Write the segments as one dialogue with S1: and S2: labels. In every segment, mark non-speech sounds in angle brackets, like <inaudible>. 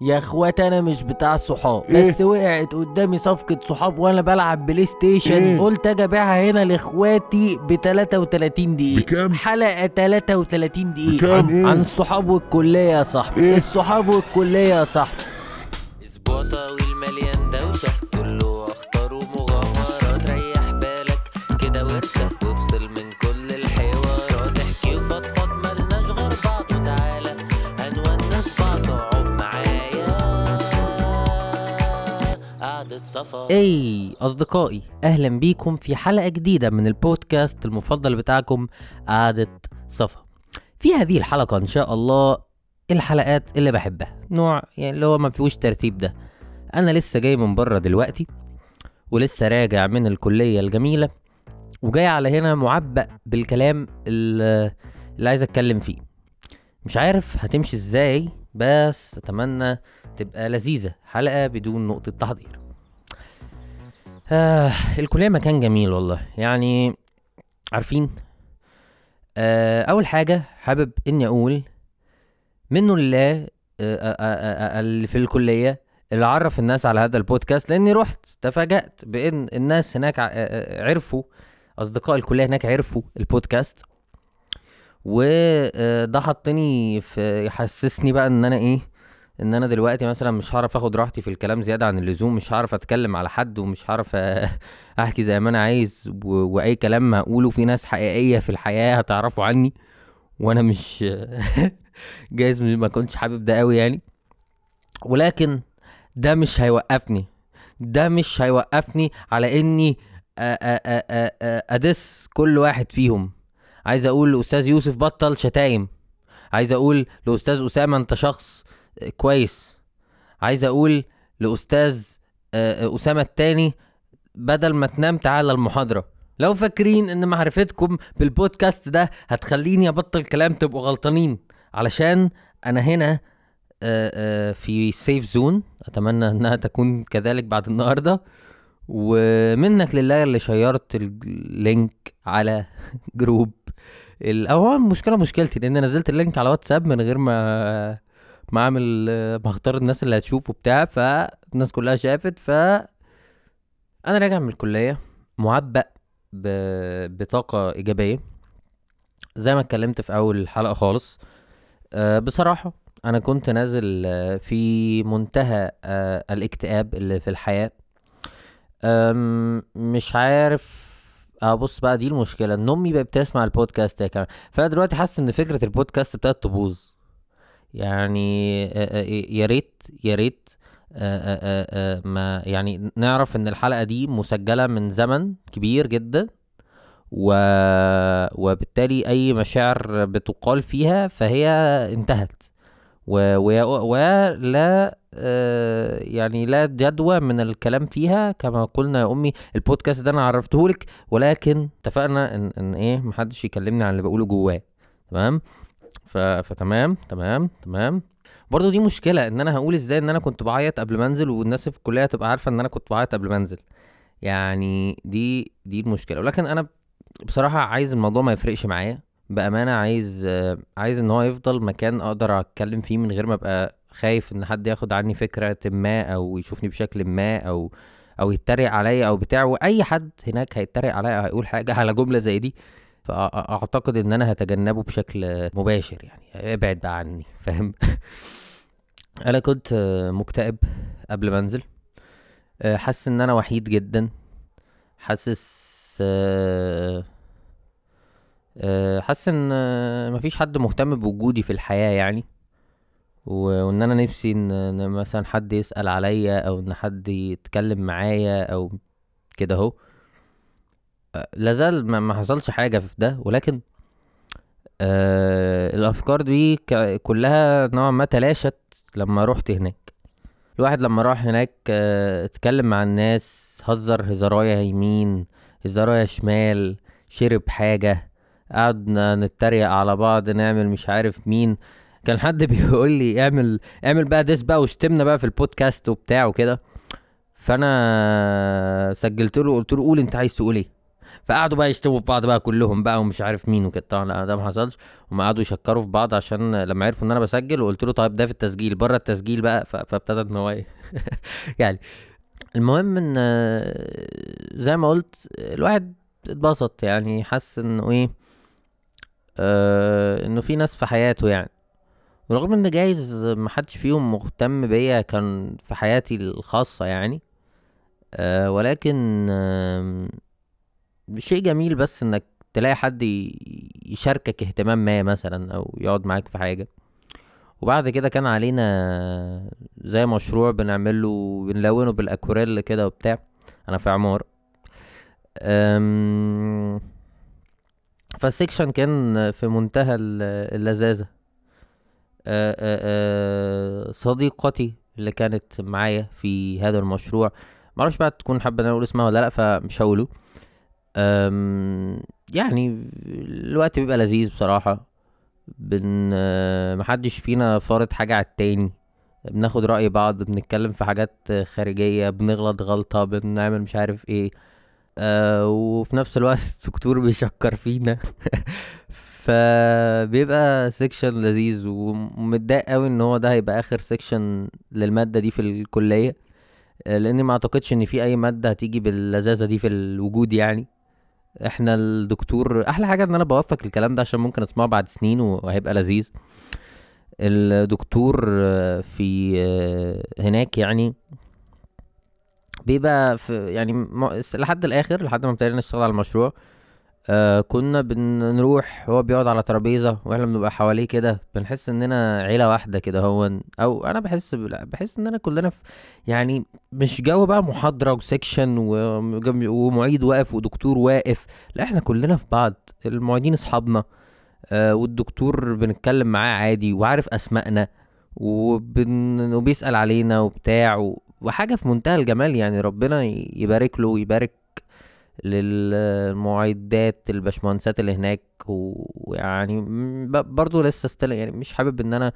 S1: يا اخوات أنا مش بتاع صحاب
S2: إيه؟
S1: بس وقعت قدامي صفقة صحاب وأنا بلعب PlayStation
S2: إيه؟
S1: قلت أجي أبيعها هنا لإخواتي ب 33 دقيقة
S2: بكام؟
S1: حلقة 33 دقيقة
S2: بكام؟
S1: عن,
S2: إيه؟
S1: عن الصحاب والكلية يا صاحبي
S2: إيه؟
S1: الصحاب والكلية يا صاحبي
S3: صفا
S1: أي أصدقائي أهلا بيكم في حلقة جديدة من البودكاست المفضل بتاعكم قعدة صفا. في هذه الحلقة إن شاء الله الحلقات اللي بحبها نوع يعني اللي هو ما فيهوش ترتيب ده. أنا لسه جاي من بره دلوقتي ولسه راجع من الكلية الجميلة وجاي على هنا معبأ بالكلام اللي عايز أتكلم فيه. مش عارف هتمشي إزاي بس أتمنى تبقى لذيذة حلقة بدون نقطة تحضير. آه الكلية مكان جميل والله. يعني عارفين؟ آه أول حاجة حابب إني أقول منه لله آه آه آه اللي في الكلية اللي عرف الناس على هذا البودكاست لأني رحت تفاجأت بإن الناس هناك عرفوا أصدقاء الكلية هناك عرفوا البودكاست. وده حطني في يحسسني بقى إن أنا إيه إن أنا دلوقتي مثلا مش هعرف آخد راحتي في الكلام زيادة عن اللزوم مش هعرف أتكلم على حد ومش هعرف <laughs> أحكي زي ما أنا عايز و... وأي كلام هقوله في ناس حقيقية في الحياة هتعرفوا عني وأنا مش <laughs> جايز ما كنتش حابب ده قوي يعني. ولكن ده مش هيوقفني ده مش هيوقفني على إني أدس كل واحد فيهم. عايز أقول لأستاذ يوسف بطل شتايم عايز أقول لأستاذ أسامة أنت شخص كويس. عايز أقول لأستاذ آه، آه، أسامة التاني بدل ما تنام تعالى المحاضرة. لو فاكرين إن معرفتكم بالبودكاست ده هتخليني أبطل كلام تبقوا غلطانين. علشان أنا هنا آه، في safe zone أتمنى إنها تكون كذلك بعد النهارده. ومنك لله اللي شيرت ال link على <laughs> group أو المشكلة مشكلتي لأن نزلت ال link على واتساب من غير ما ما اعمل ما اختار الناس اللي هتشوفه بتاع فالناس كلها شافت ف أنا راجع من الكلية معبأ ب... بطاقة إيجابية. زي ما اتكلمت في أول حلقة خالص أه بصراحة أنا كنت نازل آه، في منتهى أه الاكتئاب اللي في الحياة. مش عارف آه بص بقى دي المشكلة إن أمي بقت بتسمع البودكاست يا كمان. فأنا دلوقتي حاسس إن فكرة البودكاست ابتدت تبوظ. يعني آه، يا ريت يا ريت ما يعني نعرف إن الحلقة دي مسجلة من زمن كبير جدا و... وبالتالي أي مشاعر بتقال فيها فهي انتهت. و... و... ولا يعني لا جدوى من الكلام فيها كما قلنا يا أمي. البودكاست ده أنا عرفتهولك ولكن اتفقنا إن إن إيه محدش يكلمني عن اللي بقوله جواه. تمام؟ ف... فتمام تمام تمام. برضه دي مشكلة إن أنا هقول إزاي إن أنا كنت بعيط قبل ما أنزل والناس في الكلية تبقى عارفة إن أنا كنت بعيط قبل ما أنزل. يعني دي دي المشكلة. ولكن أنا بصراحة عايز الموضوع ما يفرقش معايا. بأمانة عايز عايز إن هو يفضل مكان أقدر أتكلم فيه من غير ما أبقى خايف إن حد ياخد عني فكرة ما أو يشوفني بشكل ما أو أو يتريق عليا أو بتاع. وأي حد هناك هيتريق عليا أو هيقول حاجة <laughs> على جملة زي دي. فأعتقد إن أنا هتجنبه بشكل مباشر يعني. ابعد بقى عني فاهم؟ <laughs> أنا كنت مكتئب قبل ما أنزل. حاسس إن أنا وحيد جدا. حاسس حاسس إن مفيش حد مهتم بوجودي في الحياة يعني. وإن أنا نفسي إن مثلا حد يسأل عليا أو إن حد يتكلم معايا أو كده أهو. لازال ما ما حصلش حاجة في ده ولكن آه الأفكار دي كلها نوعا ما تلاشت لما رحت هناك. الواحد لما راح هناك آه اتكلم مع الناس هزر هزرايا يمين هزرايا شمال شرب حاجة قعدنا نتريق على بعض نعمل مش عارف مين. كان حد <laughs> بيقول لي اعمل اعمل بقى ديس بقى واشتمنا بقى في البودكاست وبتاع وكده. فأنا سجلت له قلت له قول أنت عايز تقول إيه؟ فقعدوا بقى يشتموا في بعض بقى كلهم بقى ومش عارف مين وكده. طبعا ده ما حصلش. هم قعدوا يشكروا في بعض عشان لما عرفوا إن أنا بسجل وقلت له طيب ده في التسجيل بره التسجيل بقى ف- فابتدى ان هو يعني. المهم إن زي ما قلت الواحد اتبسط يعني حس إنه إيه آه إنه في ناس في حياته يعني. ورغم ان جايز محدش فيهم مهتم بيا كان في حياتي الخاصة يعني آه ولكن آه شيء جميل بس إنك تلاقي حد يشاركك اهتمام ما مثلا أو يقعد معاك في حاجة. وبعد كده كان علينا زي مشروع بنعمله بنلونه بالأكوريل كده وبتاع. أنا في عمار فالسكشن كان في منتهى ال- اللذاذة. أه، صديقتي اللي كانت معايا في هذا المشروع. معرفش بقى تكون حابة إن أنا أقول اسمها ولا لأ فمش هقوله. يعني الوقت بيبقى لذيذ بصراحة. بن آه، محدش فينا فارض حاجة على التاني. بناخد رأي بعض بنتكلم في حاجات خارجية بنغلط غلطة بنعمل مش عارف إيه. آه وفي نفس الوقت <laughs> الدكتور بيشكر فينا. <laughs> فبيبقى section لذيذ ومتضايق قوي إن هو ده هيبقى آخر section للمادة دي في الكلية. آه، لاني ما أعتقدش إن في أي مادة هتيجي باللذاذة دي في الوجود يعني. إحنا الدكتور أحلى حاجة ان أنا بوثق الكلام ده عشان ممكن اسمعه بعد سنين وهيبقى لذيذ. الدكتور في هناك يعني بيبقى في يعني لحد الآخر لحد ما ابتدينا نشتغل على المشروع آه كنا بنروح هو بيقعد على ترابيزة وإحنا بنبقى حواليه كده بنحس إننا عيلة واحدة كده هو أو أنا بحس بحس اننا كلنا في يعني مش جو بقى محاضرة وسكشن ومعيد واقف ودكتور واقف لأ إحنا كلنا في بعض المعيدين أصحابنا آه والدكتور بنتكلم معاه عادي وعارف أسمائنا وبن... وبيسأل علينا وبتاع و... وحاجة في منتهى الجمال يعني ربنا يبارك له ويبارك للمعدات الباشمهندسات اللي هناك ويعني برضو لسه استل... يعني مش حابب إن أنا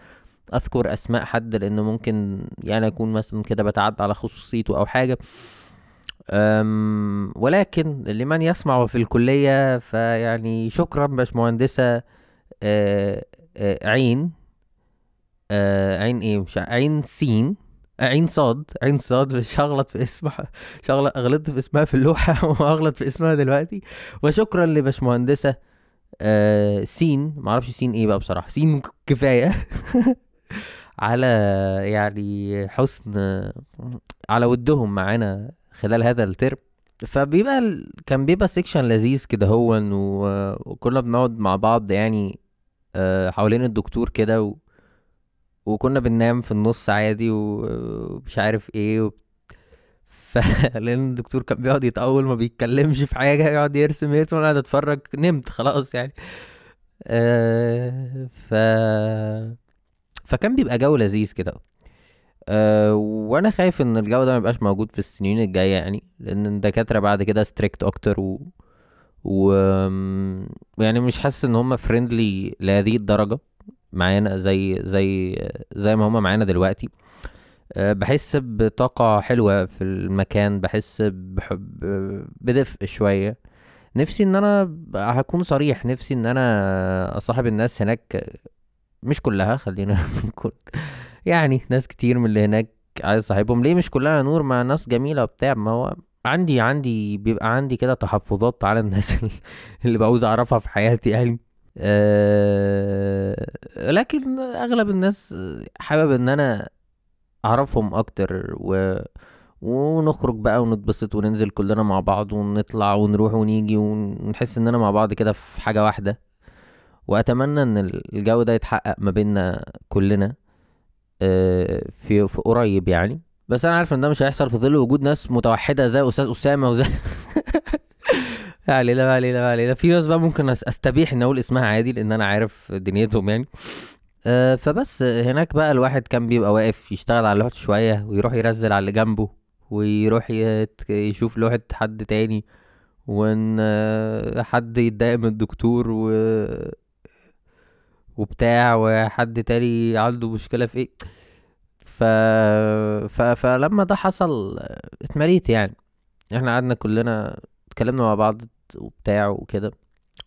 S1: أذكر أسماء حد لأنه ممكن يعني أكون مثلا كده بتعدى على خصوصيته أو حاجة. أم ولكن لمن يسمع في الكلية فيعني شكرا باشمهندسة آه، آه، عين آه عين إيه؟ مش عين سين. عين صاد عين صاد <laughs> مش هغلط في اسمها مش هغلط غلطت في اسمها في اللوحة <laughs> وهغلط في اسمها دلوقتي وشكرا لباشمهندسة آه سين معرفش سين إيه بقى بصراحة سين كفاية <laughs> على يعني حسن على ودهم معانا خلال هذا الترم فبيبقى. كان بيبقى section لذيذ كده هو. وكنا بنقعد مع بعض يعني آه، حوالين الدكتور كده. وكنا بننام في النص عادي ومش عارف إيه و... ف... <laughs> لأن الدكتور كان بيقعد يطول ما بيتكلمش في حاجة يقعد يرسم يرسم وأنا قاعد أتفرج نمت خلاص يعني. آه ف فكان بيبقى جو لذيذ كده. أه وأنا خايف إن الجو ده ما يبقاش موجود في السنين الجاية يعني لأن الدكاترة بعد كده strict أكتر و و يعني مش حاسس إن هم friendly لهذه الدرجة. معانا زي زي زي ما هم معانا دلوقتي. أه بحس بطاقة حلوة في المكان بحس بحب بدفء شوية. نفسي إن أنا هكون صريح نفسي إن أنا أصاحب الناس هناك. مش كلها خلينا <laughs> نكون يعني ناس كتير من اللي هناك عايز صاحبهم ليه مش كلها نور؟ مع ناس جميلة وبتاع. ما هو عندي عندي بيبقى عندي كده تحفظات على الناس <laughs> اللي بعوز أعرفها في حياتي يعني. أه لكن أغلب الناس حابب إن أنا أعرفهم أكتر و ونخرج بقى ونتبسط وننزل كلنا مع بعض ونطلع ونروح ونيجي ونحس اننا مع بعض كده في حاجة واحدة. وأتمنى إن الجو ده يتحقق ما بيننا كلنا آه، في في قريب يعني. بس أنا عارف إن ده مش هيحصل في ظل وجود ناس متوحدة زي أستاذ أسامة وزي <laughs> علينا ما علينا ما علينا في ناس بقى ممكن أستبيح إن أقول اسمها عادي لأن أنا عارف دنيتهم يعني. آه، فبس هناك بقى الواحد كان بيبقى واقف يشتغل على لوحته شوية ويروح يرزل على اللي جنبه ويروح يشوف لوحة حد تاني وإن آه، حد يتضايق من الدكتور و وبتاع وحد تاني عنده مشكلة في إيه. ف... ف... فلما ده حصل اتمريت يعني. إحنا قعدنا كلنا اتكلمنا مع بعض وبتاع وكده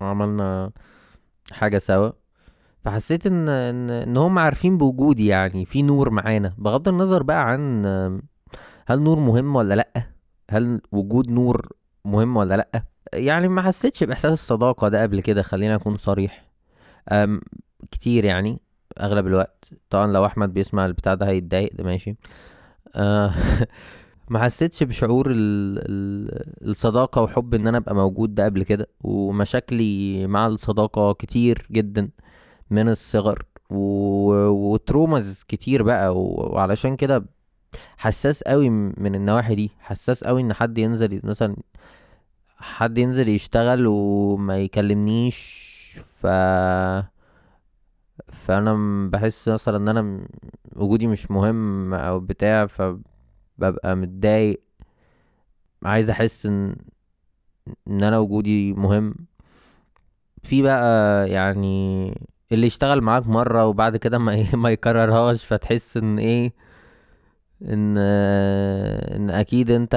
S1: وعملنا حاجة سوا. فحسيت إن إن إن هم عارفين بوجودي يعني في نور معانا. بغض النظر بقى عن هل نور مهم ولا لأ؟ هل وجود نور مهم ولا لأ؟ يعني ما حسيتش بإحساس الصداقة ده قبل كده خلينا أكون صريح. كتير يعني أغلب الوقت. طبعا لو أحمد بيسمع البتاع ده هيتضايق ده ماشي. آه <laughs> ما حسيتش بشعور ال ال الصداقة وحب إن أنا أبقى موجود ده قبل كده ومشاكلي مع الصداقة كتير جدا من الصغر و- وترومز كتير بقى و- وعلشان كده حساس قوي من النواحي دي حساس قوي إن حد ينزل مثلا حد ينزل يشتغل وما يكلمنيش ف فأنا بحس مثلا إن أنا وجودي مش مهم أو بتاع فببقى متضايق عايز أحس إن إن أنا وجودي مهم. في بقى يعني اللي يشتغل معاك مرة وبعد كده ما ي- ما يكررهاش فتحس إن إيه؟ إن إن أكيد أنت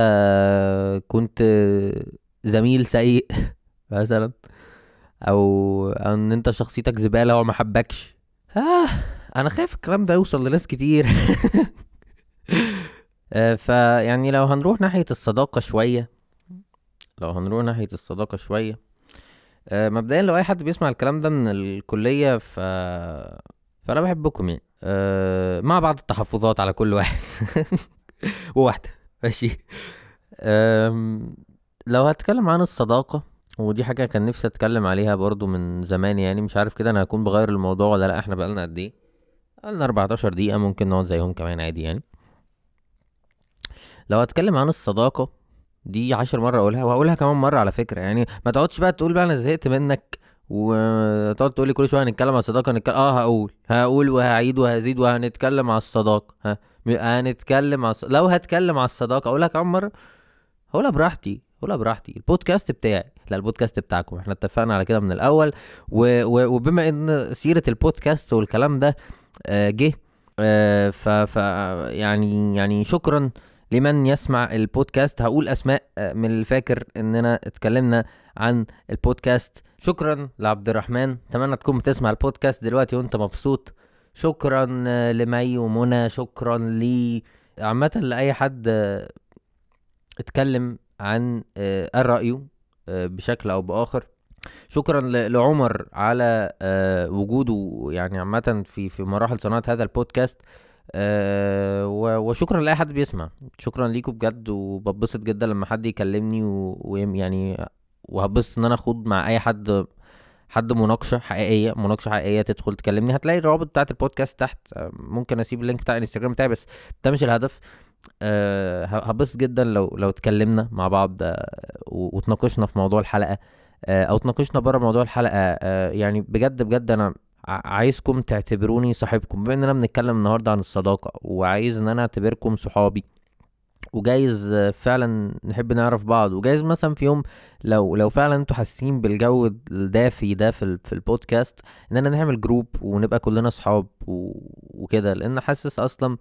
S1: كنت زميل سيء <laughs> مثلا أو إن أنت شخصيتك زبالة وما حبكش. آه أنا خايف الكلام ده يوصل لناس كتير. <laughs> فيعني لو هنروح ناحية الصداقة شوية لو هنروح ناحية الصداقة شوية آه، مبدئيا لو أي حد بيسمع الكلام ده من الكلية ف فأنا بحبكم يعني أه مع بعض التحفظات على كل واحد <laughs> وواحدة ماشي؟ لو هتكلم عن الصداقة ودي حاجة كان نفسي أتكلم عليها برضو من زمان يعني مش عارف كده أنا هكون بغير الموضوع ولا لأ إحنا بقالنا قد إيه؟ بقالنا 14 دقيقة ممكن نقعد زيهم كمان عادي يعني. لو هتكلم عن الصداقة دي عشر مرة اقولها وهقولها كمان مرة على فكرة يعني ما تقعدش بقى تقول بقى أنا زهقت منك وتقعد تقول لي كل شوية هنتكلم على الصداقة هنتكلم آه هقول هقول وهعيد وهزيد وهنتكلم على الصداقة ها هنتكلم على الص... لو هتكلم على الصداقة اقولها كمان مرة هقولها براحتي هقولها براحتي البودكاست بتاعي لا البودكاست بتاعكم إحنا اتفقنا على كده من الأول و... و... وبما إن سيرة البودكاست والكلام ده آه، جه آه، ف... ف يعني يعني شكرا لمن يسمع البودكاست. هقول أسماء آه، من الفاكر إننا اتكلمنا عن البودكاست. شكرا لعبد الرحمن. أتمنى تكون بتسمع البودكاست دلوقتي وأنت مبسوط. شكرا آه، لمي ومنى. شكرا لي. عامة لأي حد آه، اتكلم عن رأيه بشكل أو بآخر. شكرا لعمر على وجوده. يعني عامة في في مراحل صناعة هذا البودكاست. آه، وشكرا لأي حد بيسمع. شكرا ليكم بجد وببسط جدا لما حد يكلمني ويعني وهبسط إن أنا أخوض مع أي حد حد مناقشة حقيقية مناقشة حقيقية تدخل تكلمني. هتلاقي الروابط بتاعت البودكاست تحت. ممكن أسيب اللينك بتاع الانستجرام بتاعي بس ده مش الهدف. أه هبسط جدا لو لو اتكلمنا مع بعض وتناقشنا في موضوع الحلقة. آه، أو تناقشنا بره موضوع الحلقة. آه، يعني بجد بجد أنا عايزكم تعتبروني صاحبكم. بما إننا بنتكلم النهارده عن الصداقة وعايز إن أنا أعتبركم صحابي وجايز فعلا نحب نعرف بعض وجايز مثلا في يوم لو لو فعلا أنتوا حاسين بالجو الدافي ده في في البودكاست اننا نعمل جروب ونبقى كلنا صحاب وكده لأن حاسس أصلا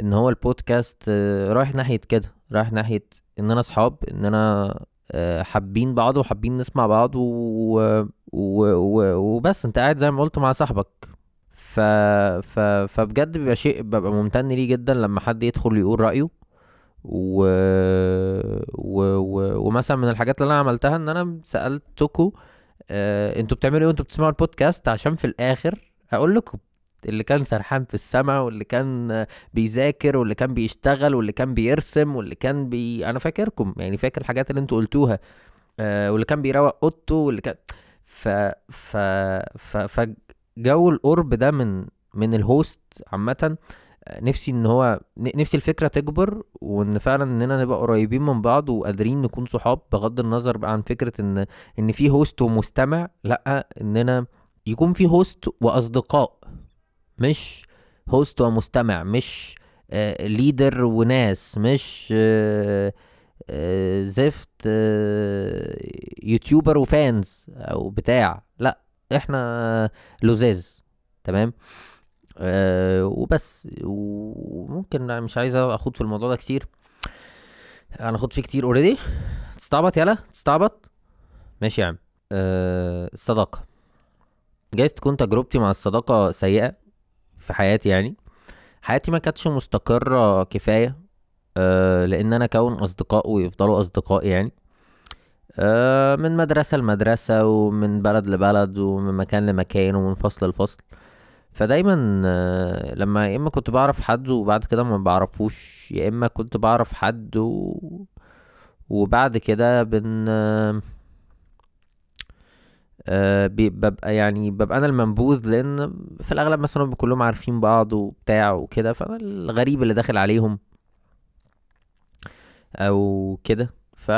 S1: إن هو البودكاست آه، رايح ناحية كده رايح ناحية اننا صحاب اننا آه، حابين بعض وحابين نسمع بعض و... و... و... وبس انت قاعد زي ما قلت مع صاحبك. ف... ف... فبجد بيبقى شيء ببقى ممتن ليه جدا لما حد يدخل يقول رأيه. و... و... و... ومثلا من الحاجات اللي أنا عملتها إن أنا سألتكوا آه، أنتوا بتعملوا إيه وانتوا بتسمعوا البودكاست؟ عشان في الآخر هقول لكم اللي كان سرحان في السما واللي كان بيذاكر واللي كان بيشتغل واللي كان بيرسم واللي كان بي أنا فاكركم يعني فاكر الحاجات اللي أنتوا قلتوها آه، واللي كان بيروق أوضته واللي كان ف ف ف فجو القرب ده من من ال host عامة آه، نفسي إن هو نفسي الفكرة تكبر وإن فعلا إننا نبقى قريبين من بعض وقادرين نكون صحاب بغض النظر بقى عن فكرة إن إن في host ومستمع لأ إننا يكون في host وأصدقاء مش host ومستمع مش leader وناس مش آه، آه، زفت آه، YouTuber و fans أو بتاع. لا إحنا لزاز تمام؟ أه وبس. وممكن مش عايز أخوض في الموضوع ده كتير. أنا اخوض فيه كتير already تستعبط؟ يلا تستعبط. ماشي يا عم. الصداقة. جايز تكون تجربتي مع الصداقة سيئة في حياتي يعني؟ حياتي ما كانتش مستقرة كفاية. أه لأن أنا اكون أصدقاء ويفضلوا أصدقاء يعني. أه من مدرسة لمدرسة ومن بلد لبلد ومن مكان لمكان ومن فصل لفصل. فدايما آه، لما يا إما كنت بعرف حد وبعد كده ما بعرفوش يا إما كنت بعرف حد و... وبعد كده بن آه، آه، ببقى يعني ببقى أنا المنبوذ لأن في الأغلب مثلا كلهم عارفين بعض وبتاع وكده فأنا الغريب اللي داخل عليهم. أو كده. ف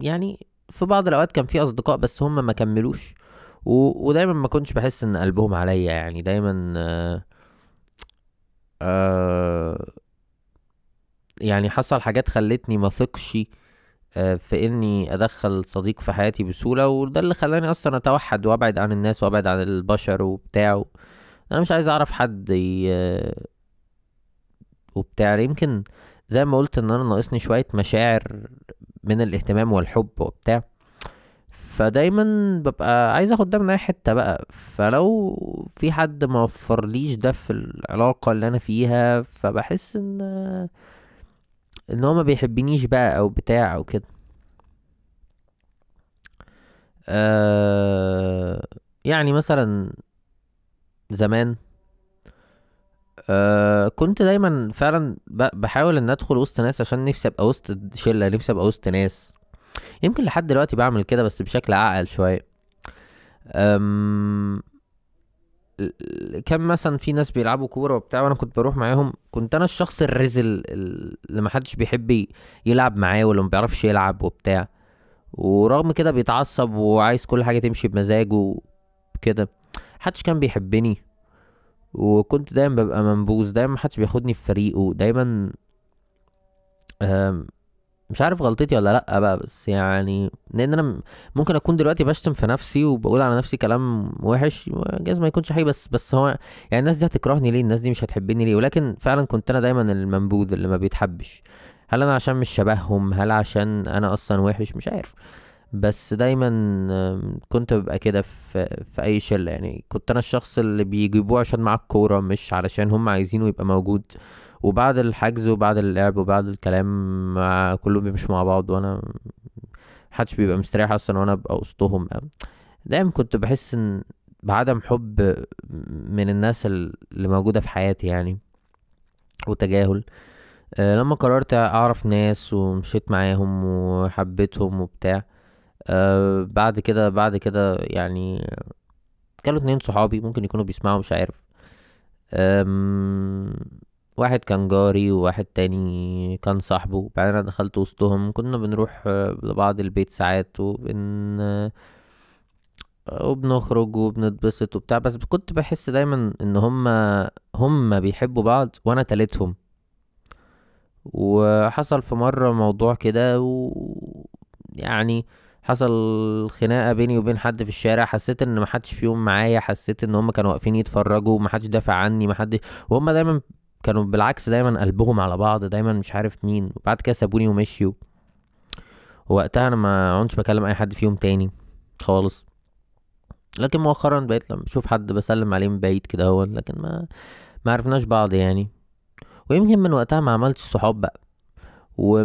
S1: يعني في بعض الأوقات كان في أصدقاء بس هم ما كملوش. و... ودايما ما كنتش بحس إن قلبهم عليا يعني. دايما آه... آه... يعني حصل حاجات خلتني ما ثقش آه، في إني أدخل صديق في حياتي بسهولة. وده اللي خلاني أصلا أتوحد وأبعد عن الناس وأبعد عن البشر وبتاع. أنا مش عايز أعرف حد ي... وبتاع. يمكن زي ما قلت إن أنا ناقصني شوية مشاعر من الاهتمام والحب وبتاع. فدايما ببقى عايز آخد ده من أي حتة بقى. فلو في حد ما وفرليش ده في العلاقة اللي أنا فيها فبحس إن إن هو ما بيحبنيش بقى أو بتاع أو كده. أه يعني مثلا زمان أه كنت دايما فعلا بحاول إن أدخل وسط ناس عشان نفسي أبقى وسط شلة نفسي أبقى وسط ناس. يمكن لحد دلوقتي بعمل كده بس بشكل أعقل شوية. أم كان مثلا في ناس بيلعبوا كورة وبتاع وأنا كنت بروح معاهم كنت أنا الشخص الرزل ال- اللي محدش بيحب يلعب معاه واللي ما بيعرفش يلعب وبتاع. ورغم كده بيتعصب وعايز كل حاجة تمشي بمزاجه كده محدش كان بيحبني. وكنت دايما ببقى منبوذ دايما محدش بياخدني في فريقه دايما مش عارف غلطتي ولا لأ بقى بس يعني لأن أنا م- ممكن أكون دلوقتي بشتم في نفسي وبقول على نفسي كلام وحش جايز ما يكونش حقيقي بس بس هو يعني الناس دي هتكرهني ليه؟ الناس دي مش هتحبني ليه؟ ولكن فعلا كنت أنا دايما المنبوذ اللي ما بيتحبش. هل أنا عشان مش شبههم؟ هل عشان أنا أصلا وحش؟ مش عارف. بس دايما كنت ببقى كده في في أي شلة. يعني كنت أنا الشخص اللي بيجيبوه عشان معاه الكورة مش علشان هم عايزينه يبقى موجود. وبعد الحجز وبعد اللعب وبعد الكلام مع كلهم بيمشوا مع بعض وأنا محدش بيبقى مستريح أصلا وأنا أبقى وسطهم. دايما كنت بحس إن بعدم حب من الناس اللي موجودة في حياتي يعني وتجاهل. آه، لما قررت أعرف ناس ومشيت معاهم وحبيتهم وبتاع أه بعد كده بعد كده يعني كانوا اتنين صحابي ممكن يكونوا بيسمعوا مش عارف. واحد كان جاري وواحد تاني كان صاحبه. بعدين أنا دخلت وسطهم. كنا بنروح آه، لبعض البيت ساعات وبن آه، وبنخرج وبنتبسط وبتاع. بس كنت بحس دايما إن هما هما بيحبوا بعض وأنا تالتهم. وحصل في مرة موضوع كده و يعني حصل خناقة بيني وبين حد في الشارع حسيت إن محدش فيهم معايا حسيت إن هم كانوا واقفين يتفرجوا محدش دافع عني محدش وهم دايما كانوا بالعكس دايما قلبهم على بعض دايما مش عارف مين. وبعد كده سابوني ومشيوا. ووقتها أنا ما كنتش بكلم أي حد فيهم تاني خالص. لكن مؤخرا بقيت لما بشوف حد بسلم عليه من بعيد كده هو لكن ما ما عرفناش بعض يعني. ويمكن من وقتها ما عملتش صحاب بقى. و...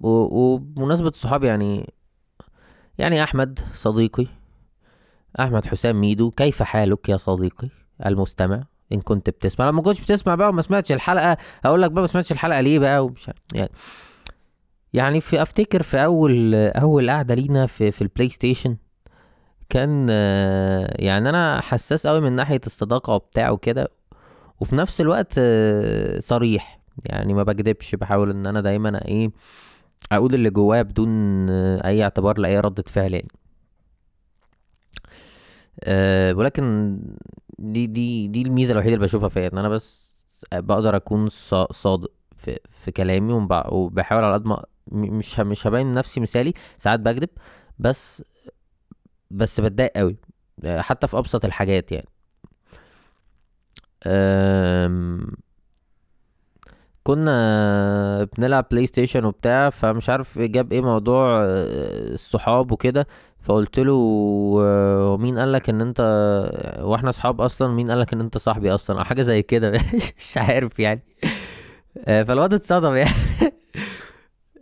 S1: و... وبمناسبة الصحاب يعني يعني أحمد صديقي أحمد حسام ميدو كيف حالك يا صديقي المستمع؟ إن كنت بتسمع. لما كنتش بتسمع بقى وما سمعتش الحلقة أقول لك بقى ما سمعتش الحلقة ليه بقى ومش يعني يعني في أفتكر في أول أول قعدة لينا في في ال PlayStation كان يعني أنا حساس قوي من ناحية الصداقة وبتاع وكده وفي نفس الوقت صريح يعني ما بكدبش بحاول إن أنا دايما إيه أقول اللي جوايا بدون أي اعتبار لأي ردة فعل يعني. أه ولكن دي دي دي الميزة الوحيدة اللي بشوفها فيا إن أنا بس بقدر أكون صا- صادق في في كلامي وب- وبحاول على قد ما مش مش هبين نفسي مثالي ساعات بكذب بس بس بتضايق قوي آه، حتى في أبسط الحاجات يعني. أم كنا بنلعب PlayStation وبتاع فمش عارف جاب إيه موضوع آه، الصحاب وكده. فقلت له آه، مين قالك إن أنت وإحنا صحاب أصلا مين قالك إن أنت صاحبي أصلا؟ أو حاجة زي كده. <laughs> مش عارف يعني. آه، فالواد اتصدم يعني.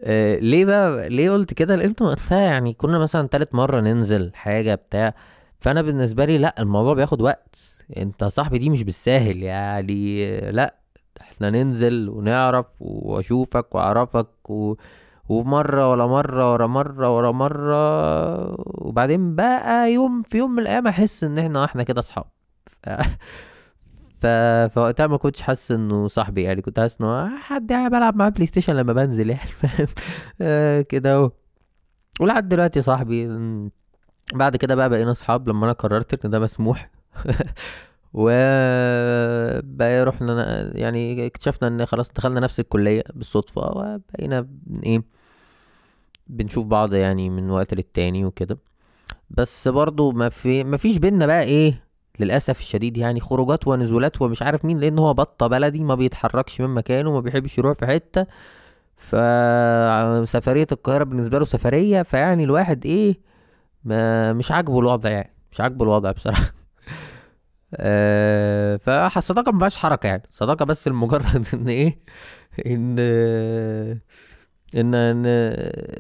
S1: <laughs> ليه بقى؟ ليه قلت كده؟ لقيت وقتها يعني كنا مثلا تالت مرة ننزل حاجة بتاع. فأنا بالنسبة لي لأ الموضوع بياخد وقت. أنت صاحبي دي مش بالساهل يعني لأ. إحنا ننزل ونعرف واشوفك واعرفك و... ومرة ولا مرة ورا مرة ورا مرة وبعدين بقى يوم في يوم من الأيام أحس إن إحنا إحنا كده أصحاب. ف... فوقتها ما كنتش حاسس إنه صاحبي يعني كنت حاسس إنه حد يعني بلعب معاه PlayStation لما بنزل يعني فاهم؟ آه، كده أهو. ولحد دلوقتي صاحبي بعد كده بقى بقينا أصحاب لما أنا قررت إن ده مسموح. <laughs> و بقى رحنا يعني اكتشفنا إن خلاص دخلنا نفس الكلية بالصدفة وبقينا إيه بنشوف بعض يعني من وقت للتاني وكده. بس برضو ما في ما فيش بينا بقى إيه للأسف الشديد يعني خروجات ونزولات ومش عارف مين لأن هو بطة بلدي ما بيتحركش من مكانه ما بيحبش يروح في حتة. فسفريه القاهرة بالنسبة له سفرية فيعني الواحد إيه ما مش عاجبه الوضع يعني مش عاجبه الوضع بصراحة. أه فالصداقه ما فيهاش حركة يعني. صداقة بس لمجرد <laughs> إن إيه إن إن إن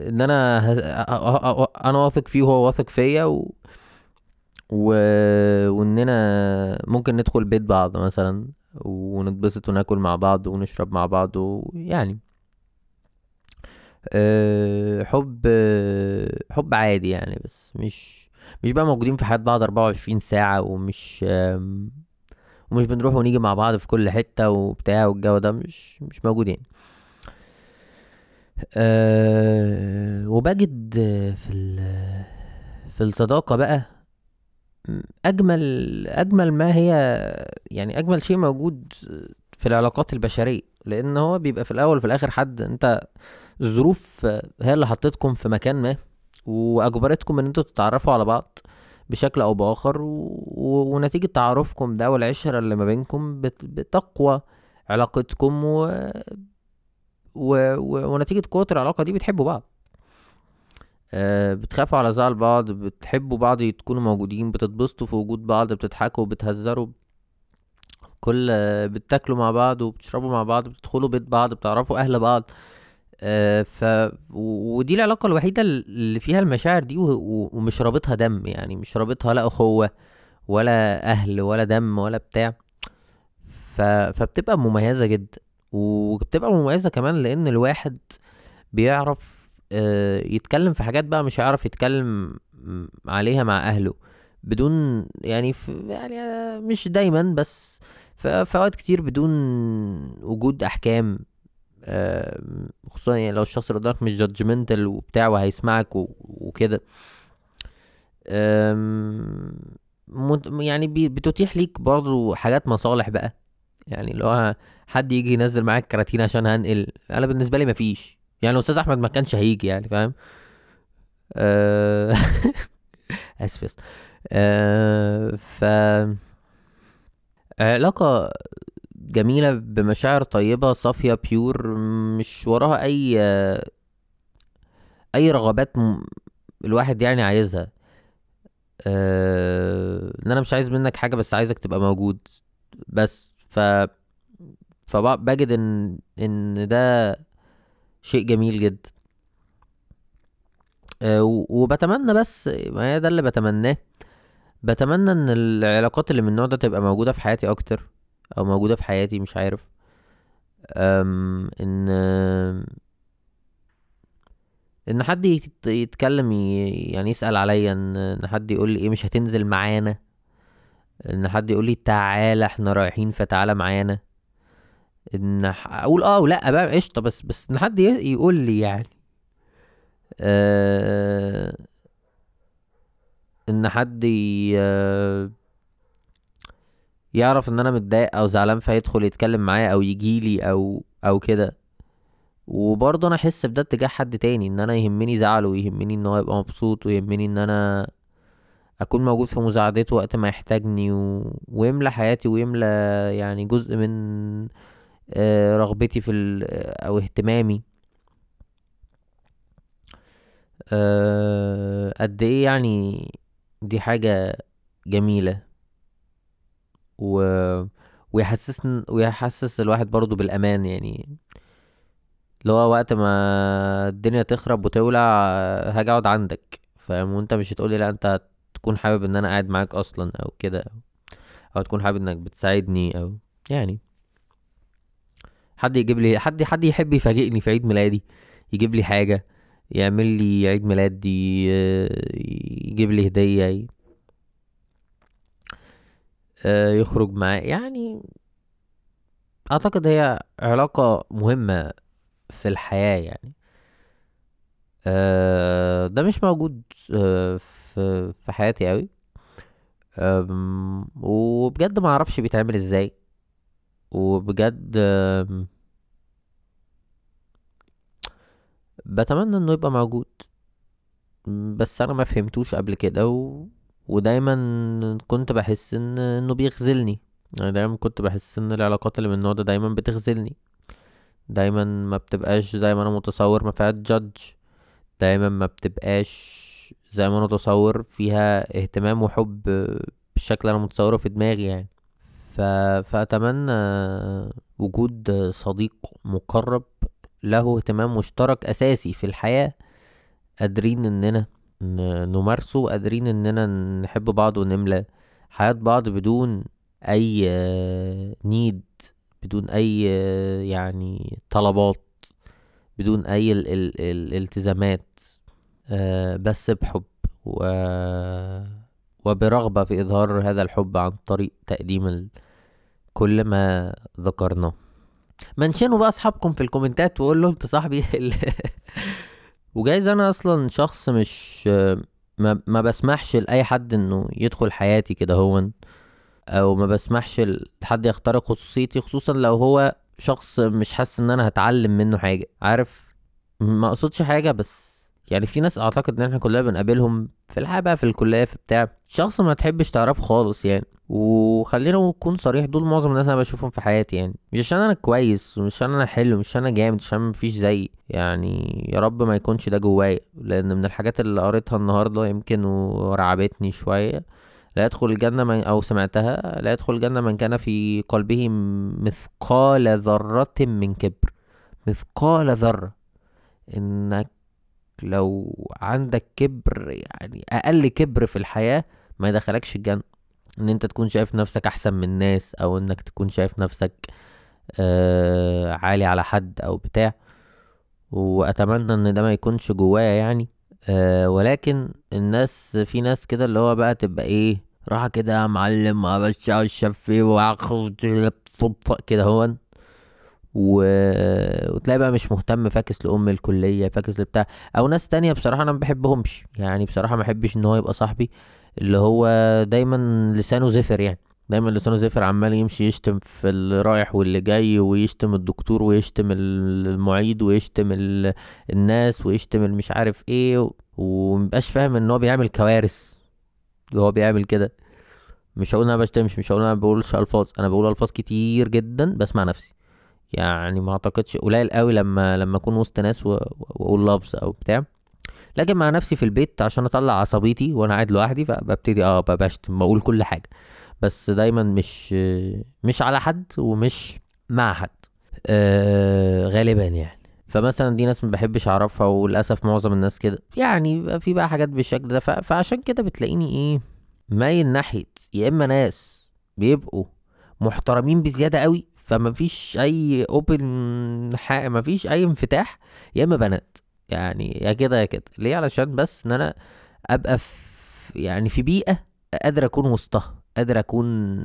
S1: إن أنا أنا واثق فيه وهو واثق فيا و... و... وإننا ممكن ندخل بيت بعض مثلا ونتبسط وناكل مع بعض ونشرب مع بعض ويعني أه حب حب عادي يعني بس مش مش بقى موجودين في حياة بعض 24 ساعة ومش ومش بنروح ونيجي مع بعض في كل حتة وبتاع والجو ده مش مش موجود يعني أه وبجد في في الصداقة بقى أجمل أجمل ما هي يعني أجمل شيء موجود في العلاقات البشرية لأن هو بيبقى في الأول وفي الآخر حد أنت الظروف هي اللي حطتكم في مكان ما. وأجبرتكم إن أنتوا تتعرفوا على بعض بشكل أو بآخر و... و... ونتيجة تعارفكم ده والعشرة اللي ما بينكم بت... بتقوى علاقتكم و... و... و... ونتيجة قوة العلاقة دي بتحبوا بعض. آه، بتخافوا على زعل بعض بتحبوا بعض تكونوا موجودين بتتبسطوا في وجود بعض بتضحكوا بتهزروا كل بتاكلوا مع بعض وبتشربوا مع بعض بتدخلوا بيت بعض بتعرفوا أهل بعض. آه، ف ودي العلاقة الوحيدة اللي فيها المشاعر دي و... و... ومش رابطها دم يعني مش رابطها لا أخوة ولا أهل ولا دم ولا بتاع. ف... فبتبقى مميزة جدا وبتبقى مميزة كمان لأن الواحد بيعرف آه، يتكلم في حاجات بقى مش هيعرف يتكلم عليها مع أهله بدون يعني في يعني مش دايما بس في أوقات كتير بدون وجود أحكام. آه، خصوصا يعني لو الشخص اللي قدامك مش جادجمنتال وبتاع وهيسمعك وكده. يعني بتتيح ليك برضو حاجات مصالح بقى. يعني هو حد يجي ينزل معاك كراتين عشان هنقل. أنا بالنسبة لي مفيش. يعني لو أستاذ أحمد ما كانش هيجي يعني فاهم؟ آه، <laughs> آسف. آه، ف علاقة جميلة بمشاعر طيبة صافية بيور مش وراها أي أي رغبات. الواحد يعني عايزها. آه، إن أنا مش عايز منك حاجة بس عايزك تبقى موجود. بس ف فبجد ان إن ده شيء جميل جدا. و- وبتمنى بس ما هي ده اللي بتمناه. بتمنى إن العلاقات اللي من النوع ده تبقى موجودة في حياتي أكتر. أو موجودة في حياتي مش عارف. أم إن إن حد يت- يتكلم يعني يسأل عليا إن حد يقول لي إيه مش هتنزل معانا. إن حد يقول لي تعالى إحنا رايحين فتعالى معانا. إن أقول آه ولأ بقى قشطة. بس بس إن حد يقول لي يعني. آه إن حد ي... يعرف إن أنا متضايق أو زعلان فيدخل يتكلم معايا أو يجيلي أو أو كده. وبرضه أنا أحس بده اتجاه حد تاني إن أنا يهمني زعله ويهمني إن هو يبقى مبسوط ويهمني إن أنا أكون موجود في مساعدته وقت ما يحتاجني و... ويملى حياتي ويملى يعني جزء من آه، رغبتي في ال أو اهتمامي. آه، قد إيه يعني دي حاجة جميلة. و ويحسسن ويحسس الواحد برضو بالأمان يعني. اللي هو وقت ما الدنيا تخرب وتولع هاجي أقعد عندك فاهم؟ وأنت مش هتقولي لأ أنت تكون حابب إن أنا قاعد معاك أصلا أو كده أو تكون حابب إنك بتساعدني أو يعني. حد يجيب لي حد حد يحب يفاجئني في عيد ميلادي يجيب لي حاجة يعمل لي عيد ميلاد ي- يجيب لي آه، يخرج معايا يعني أعتقد هي علاقة مهمة في الحياة يعني. آه، ده مش موجود آه، في في حياتي قوي وبجد ما أعرفش بيتعمل إزاي. وبجد بتمنى إنه يبقى موجود. بس أنا ما فهمتوش قبل كده و... ودايما كنت بحس إن إنه بيخذلني يعني دايما كنت بحس إن العلاقات اللي من النوع ده دايما بتخذلني دايما ما بتبقاش زي ما أنا متصور ما فيها جادج دايما ما بتبقاش زي ما أنا متصور فيها اهتمام وحب بالشكل أنا متصوره في دماغي يعني. ف... فأتمنى وجود صديق مقرب له اهتمام مشترك أساسي في الحياة قادرين إننا ن- نمارسه قادرين إننا نحب بعض ونملى حياة بعض بدون أي نيد بدون آه، يعني طلبات بدون أي ال ال الالتزامات آه، بس بحب و... وبرغبة في إظهار هذا الحب عن طريق تقديم ال... كل ما ذكرناه. منشنوا بقى أصحابكم في الكومنتات وقول له انت صاحبي ال- <laughs> وجايز أنا أصلا شخص مش ما, ما بسمحش لأي حد إنه يدخل حياتي كده هون أو ما بسمحش لحد يخترق خصوصيتي خصوصا لو هو شخص مش حاسس إن أنا هتعلم منه حاجة. عارف؟ ما أقصدش حاجة بس يعني في ناس أعتقد إن إحنا كلنا بنقابلهم في الحياة بقى في الكلية في بتاع. شخص ما تحبش تعرفه خالص يعني. وخلينا نكون صريح دول معظم الناس أنا بشوفهم في حياتي يعني. مش عشان أنا كويس ومش عشان أنا حلو مش عشان أنا جامد عشان مفيش زيي يعني يا رب ما يكونش ده جوايا. لأن من الحاجات اللي قريتها النهارده يمكن ورعبتني شوية. لا يدخل الجنة من أو سمعتها لا يدخل الجنة من كان في قلبه مثقال ذرة من كبر. مثقال ذرة. إنك لو عندك كبر يعني أقل كبر في الحياة ما يدخلكش الجنة. إن أنت تكون شايف نفسك أحسن من الناس أو إنك تكون شايف نفسك آه عالي على حد أو بتاع. وأتمنى إن ده ما يكونش جوايا يعني. آه ولكن الناس في ناس كده اللي هو بقى تبقى إيه راحة كده يا معلم أبشع الشفي واخد كده هون و... وتلاقي بقى مش مهتم فاكس لأم الكلية فاكس لبتاع. أو ناس تانية بصراحة أنا ما بحبهمش. يعني بصراحة ما بحبش إن هو يبقى صاحبي. اللي هو دايما لسانه زفر يعني. دايما لسانه زفر عمال يمشي يشتم في اللي رايح واللي جاي ويشتم الدكتور ويشتم ال- المعيد ويشتم ال... الناس ويشتم المش عارف إيه و... ومبقاش فاهم إن هو بيعمل كوارث. وهو بيعمل كده. مش هقول أنا بشتمش مش هقول أنا بقولش ألفاظ. أنا بقول ألفاظ كتير جدا بسمع نفسي. يعني ما أعتقدش قليل قوي لما لما أكون وسط ناس وأقول لفظ أو بتاع. لكن مع نفسي في البيت عشان أطلع عصبيتي وأنا قاعد لوحدي فببتدي آه بشتم بقول كل حاجة. بس دايما مش مش على حد ومش مع حد. آه غالبا يعني. فمثلا دي ناس ما بحبش أعرفها وللأسف معظم الناس كده. يعني في بقى حاجات بالشكل ده. فعشان كده بتلاقيني إيه مايل ناحية يا إما ناس بيبقوا محترمين بزيادة قوي فما فيش أي اوبن حق ما فيش أي انفتاح يا إما بنات. يعني يا كده يا كده. ليه؟ علشان بس إن أنا أبقى في يعني في بيئة قادر أكون وسطها قادر أكون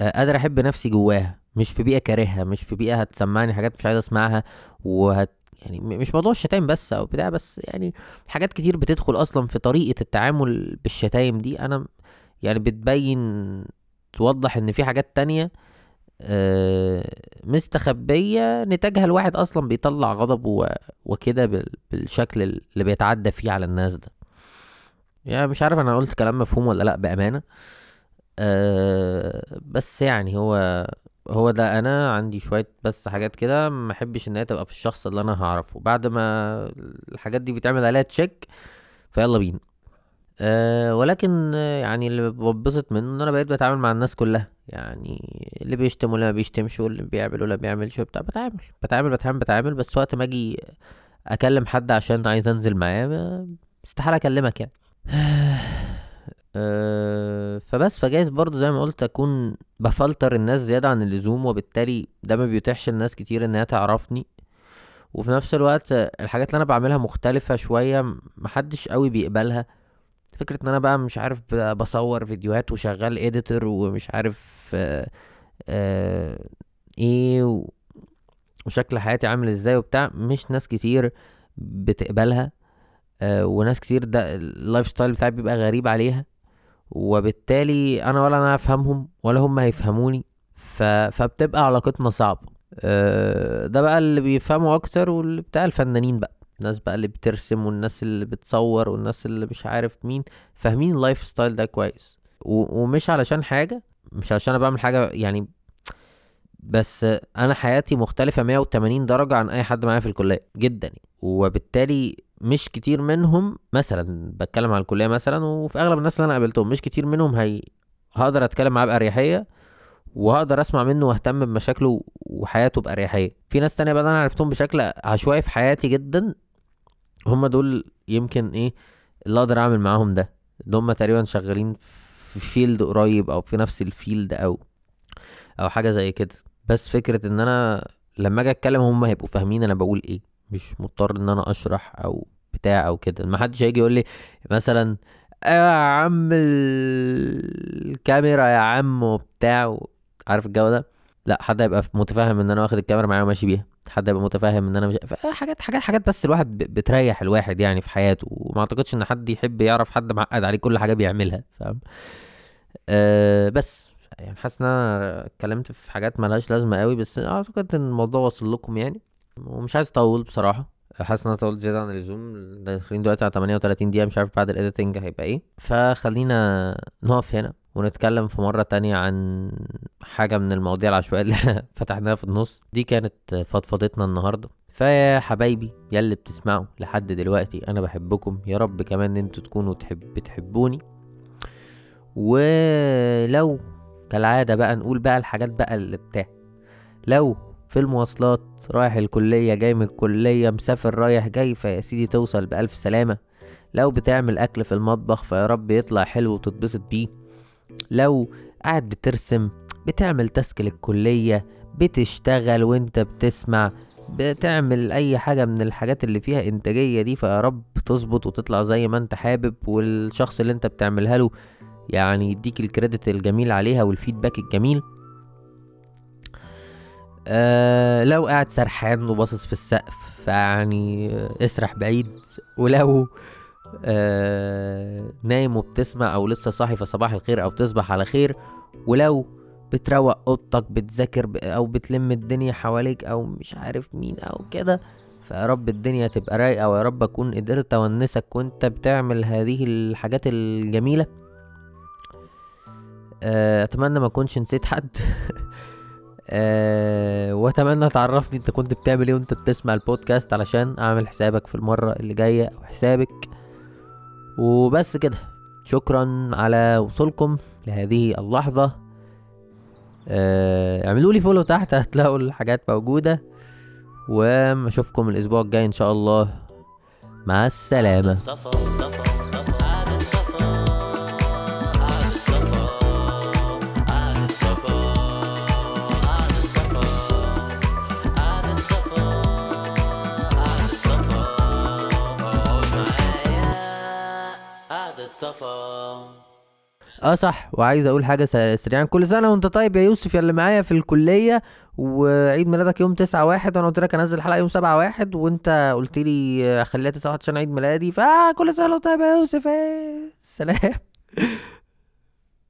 S1: قادر أحب نفسي جواها. مش في بيئة كارهها مش في بيئة هتسمعني حاجات مش عايز أسمعها وهت يعني مش موضوع الشتايم بس أو بتاع بس يعني حاجات كتير بتدخل أصلا في طريقة التعامل بالشتايم دي. أنا يعني بتبين توضح إن في حاجات تانية مستخبية نتاجها الواحد أصلا بيطلع غضبه وكده بال- بالشكل اللي بيتعدى فيه على الناس ده. يعني مش عارف أنا قلت كلام مفهوم ولا لأ بأمانة. أه بس يعني هو هو ده أنا عندي شوية بس حاجات كده ما أحبش إن هي تبقى في الشخص اللي أنا هعرفه. بعد ما الحاجات دي بيتعمل عليها تشيك فيلا بينا. أه ولكن يعني اللي ببسط منه إن أنا بقيت بتعامل مع الناس كلها. يعني اللي بيشتم واللي ما بيشتمش واللي بيعمل واللي ما بيعملش وبتاع بتعامل بتعامل بتعامل بتعامل. بس وقت ما أجي أكلم حد عشان عايز أنزل معاه استحالة أكلمك يعني. <sighs> أه فبس فجايز برضو زي ما قلت أكون بفلتر الناس زيادة عن اللزوم وبالتالي ده ما بيتيحش لناس كتير إنها تعرفني. وفي نفس الوقت الحاجات اللي أنا بعملها مختلفة شوية محدش قوي بيقبلها. فكرة إن أنا بقى مش عارف بصور فيديوهات وشغال اديتور ومش عارف آه آه إيه وشكل حياتي عامل إزاي وبتاع مش ناس كتير بتقبلها آه وناس كتير ده ال lifestyle بتاعي بيبقى غريب عليها وبالتالي أنا ولا أنا هفهمهم ولا هم هيفهموني ف... فبتبقى علاقتنا صعبة. آه، ده بقى اللي بيفهموا أكتر واللي بتاع الفنانين بقى. الناس بقى اللي بترسم والناس اللي بتصور والناس اللي مش عارف مين فاهمين ال lifestyle ده كويس. ومش علشان حاجة مش عشان أنا بعمل حاجة يعني بس أنا حياتي مختلفة 180 درجة عن أي حد معايا في الكلية جدا. وبالتالي مش كتير منهم مثلا بتكلم على الكلية مثلا وفي أغلب الناس اللي أنا قابلتهم مش كتير منهم هي هقدر أتكلم معاه بأريحية وهقدر أسمع منه وأهتم بمشاكله وحياته بأريحية في ناس تانية بقى أنا عرفتهم بشكل عشوائي في حياتي جدا هم دول يمكن إيه اللي أقدر أعمل معاهم ده. اللي هم تقريبا شغالين في field قريب أو في نفس ال field أو أو حاجة زي كده. بس فكرة إن أنا لما أجي أتكلم هم هيبقوا فاهمين أنا بقول إيه. مش مضطر إن أنا أشرح أو بتاع أو كده. ما حدش هيجي يقول لي مثلا "آه يا عم ال- الكاميرا يا عم وبتاع عارف الجو ده؟ لا حد هيبقى متفاهم إن أنا واخد الكاميرا معايا وماشي بيها. حد هيبقى متفاهم إن أنا مش حاجات حاجات حاجات بس الواحد بتريح الواحد يعني في حياته وما أعتقدش إن حد يحب يعرف حد معقد عليه كل حاجة بيعملها فاهم؟ أه بس يعني حاسس إن أنا اتكلمت في حاجات ملهاش لازمة قوي بس أعتقد إن الموضوع وصل لكم يعني ومش عايز اطول بصراحة. حاسس إن أنا طولت زيادة عن اللزوم داخلين دلوقتي على 38 دقيقة مش عارف بعد الايديتنج هيبقى إيه. فخلينا نقف هنا. ونتكلم في مرة تانية عن حاجة من المواضيع العشوائية اللي إحنا <laughs> فتحناها في النص. دي كانت فضفضتنا النهاردة. فيا حبايبي يا اللي بتسمعوا لحد دلوقتي أنا بحبكم. يا رب كمان ان أنتوا تكونوا تحب بتحبوني. ولو كالعادة بقى نقول بقى الحاجات بقى اللي بتاع. لو في المواصلات رايح الكلية جاي من الكلية مسافر رايح جاي فيا سيدي توصل بألف سلامة. لو بتعمل أكل في المطبخ فيا رب يطلع حلو وتتبسط بيه. لو قاعد بترسم بتعمل تاسك للكلية بتشتغل وانت بتسمع بتعمل أي حاجة من الحاجات اللي فيها إنتاجية دي فيا رب تظبط وتطلع زي ما انت حابب والشخص اللي انت بتعملها له يعني يديك الكريدت الجميل عليها والفيدباك الجميل. آه لو قاعد سرحان وباصص في السقف فيعني اسرح بعيد ولو آه نايم وبتسمع أو لسه صاحي فصباح الخير أو تصبح على خير. ولو بتروق أوضتك بتذاكر أو بتلم الدنيا حواليك أو مش عارف مين أو كده فيا رب الدنيا تبقى رايقة ويا رب أكون قدرت أونسك وأنت بتعمل هذه الحاجات الجميلة. آه، أتمنى ما أكونش نسيت حد. <laughs> أه وأتمنى تعرفني أنت كنت بتعمل إيه وأنت بتسمع البودكاست علشان أعمل حسابك في المرة اللي جاية أو حسابك. وبس كده. شكرا على وصولكم لهذه اللحظة. أه اعملوا لي فولو تحت <laughs> هتلاقوا الحاجات موجودة. وأشوفكم الأسبوع الجاي إن شاء الله. مع السلامة.
S3: صفا
S1: آه صح. وعايز أقول حاجة سريعا. كل سنة وأنت طيب يا يوسف. يا اللي معايا في الكلية. وعيد ميلادك يوم تسعة واحد. وأنا قلت لك انزل حلقه يوم سبعة واحد. وأنت قلت لي خليها تسعة واحد عشان عيد ميلادي. فكل سنة وأنت طيب يا يوسف. إيه. سلام.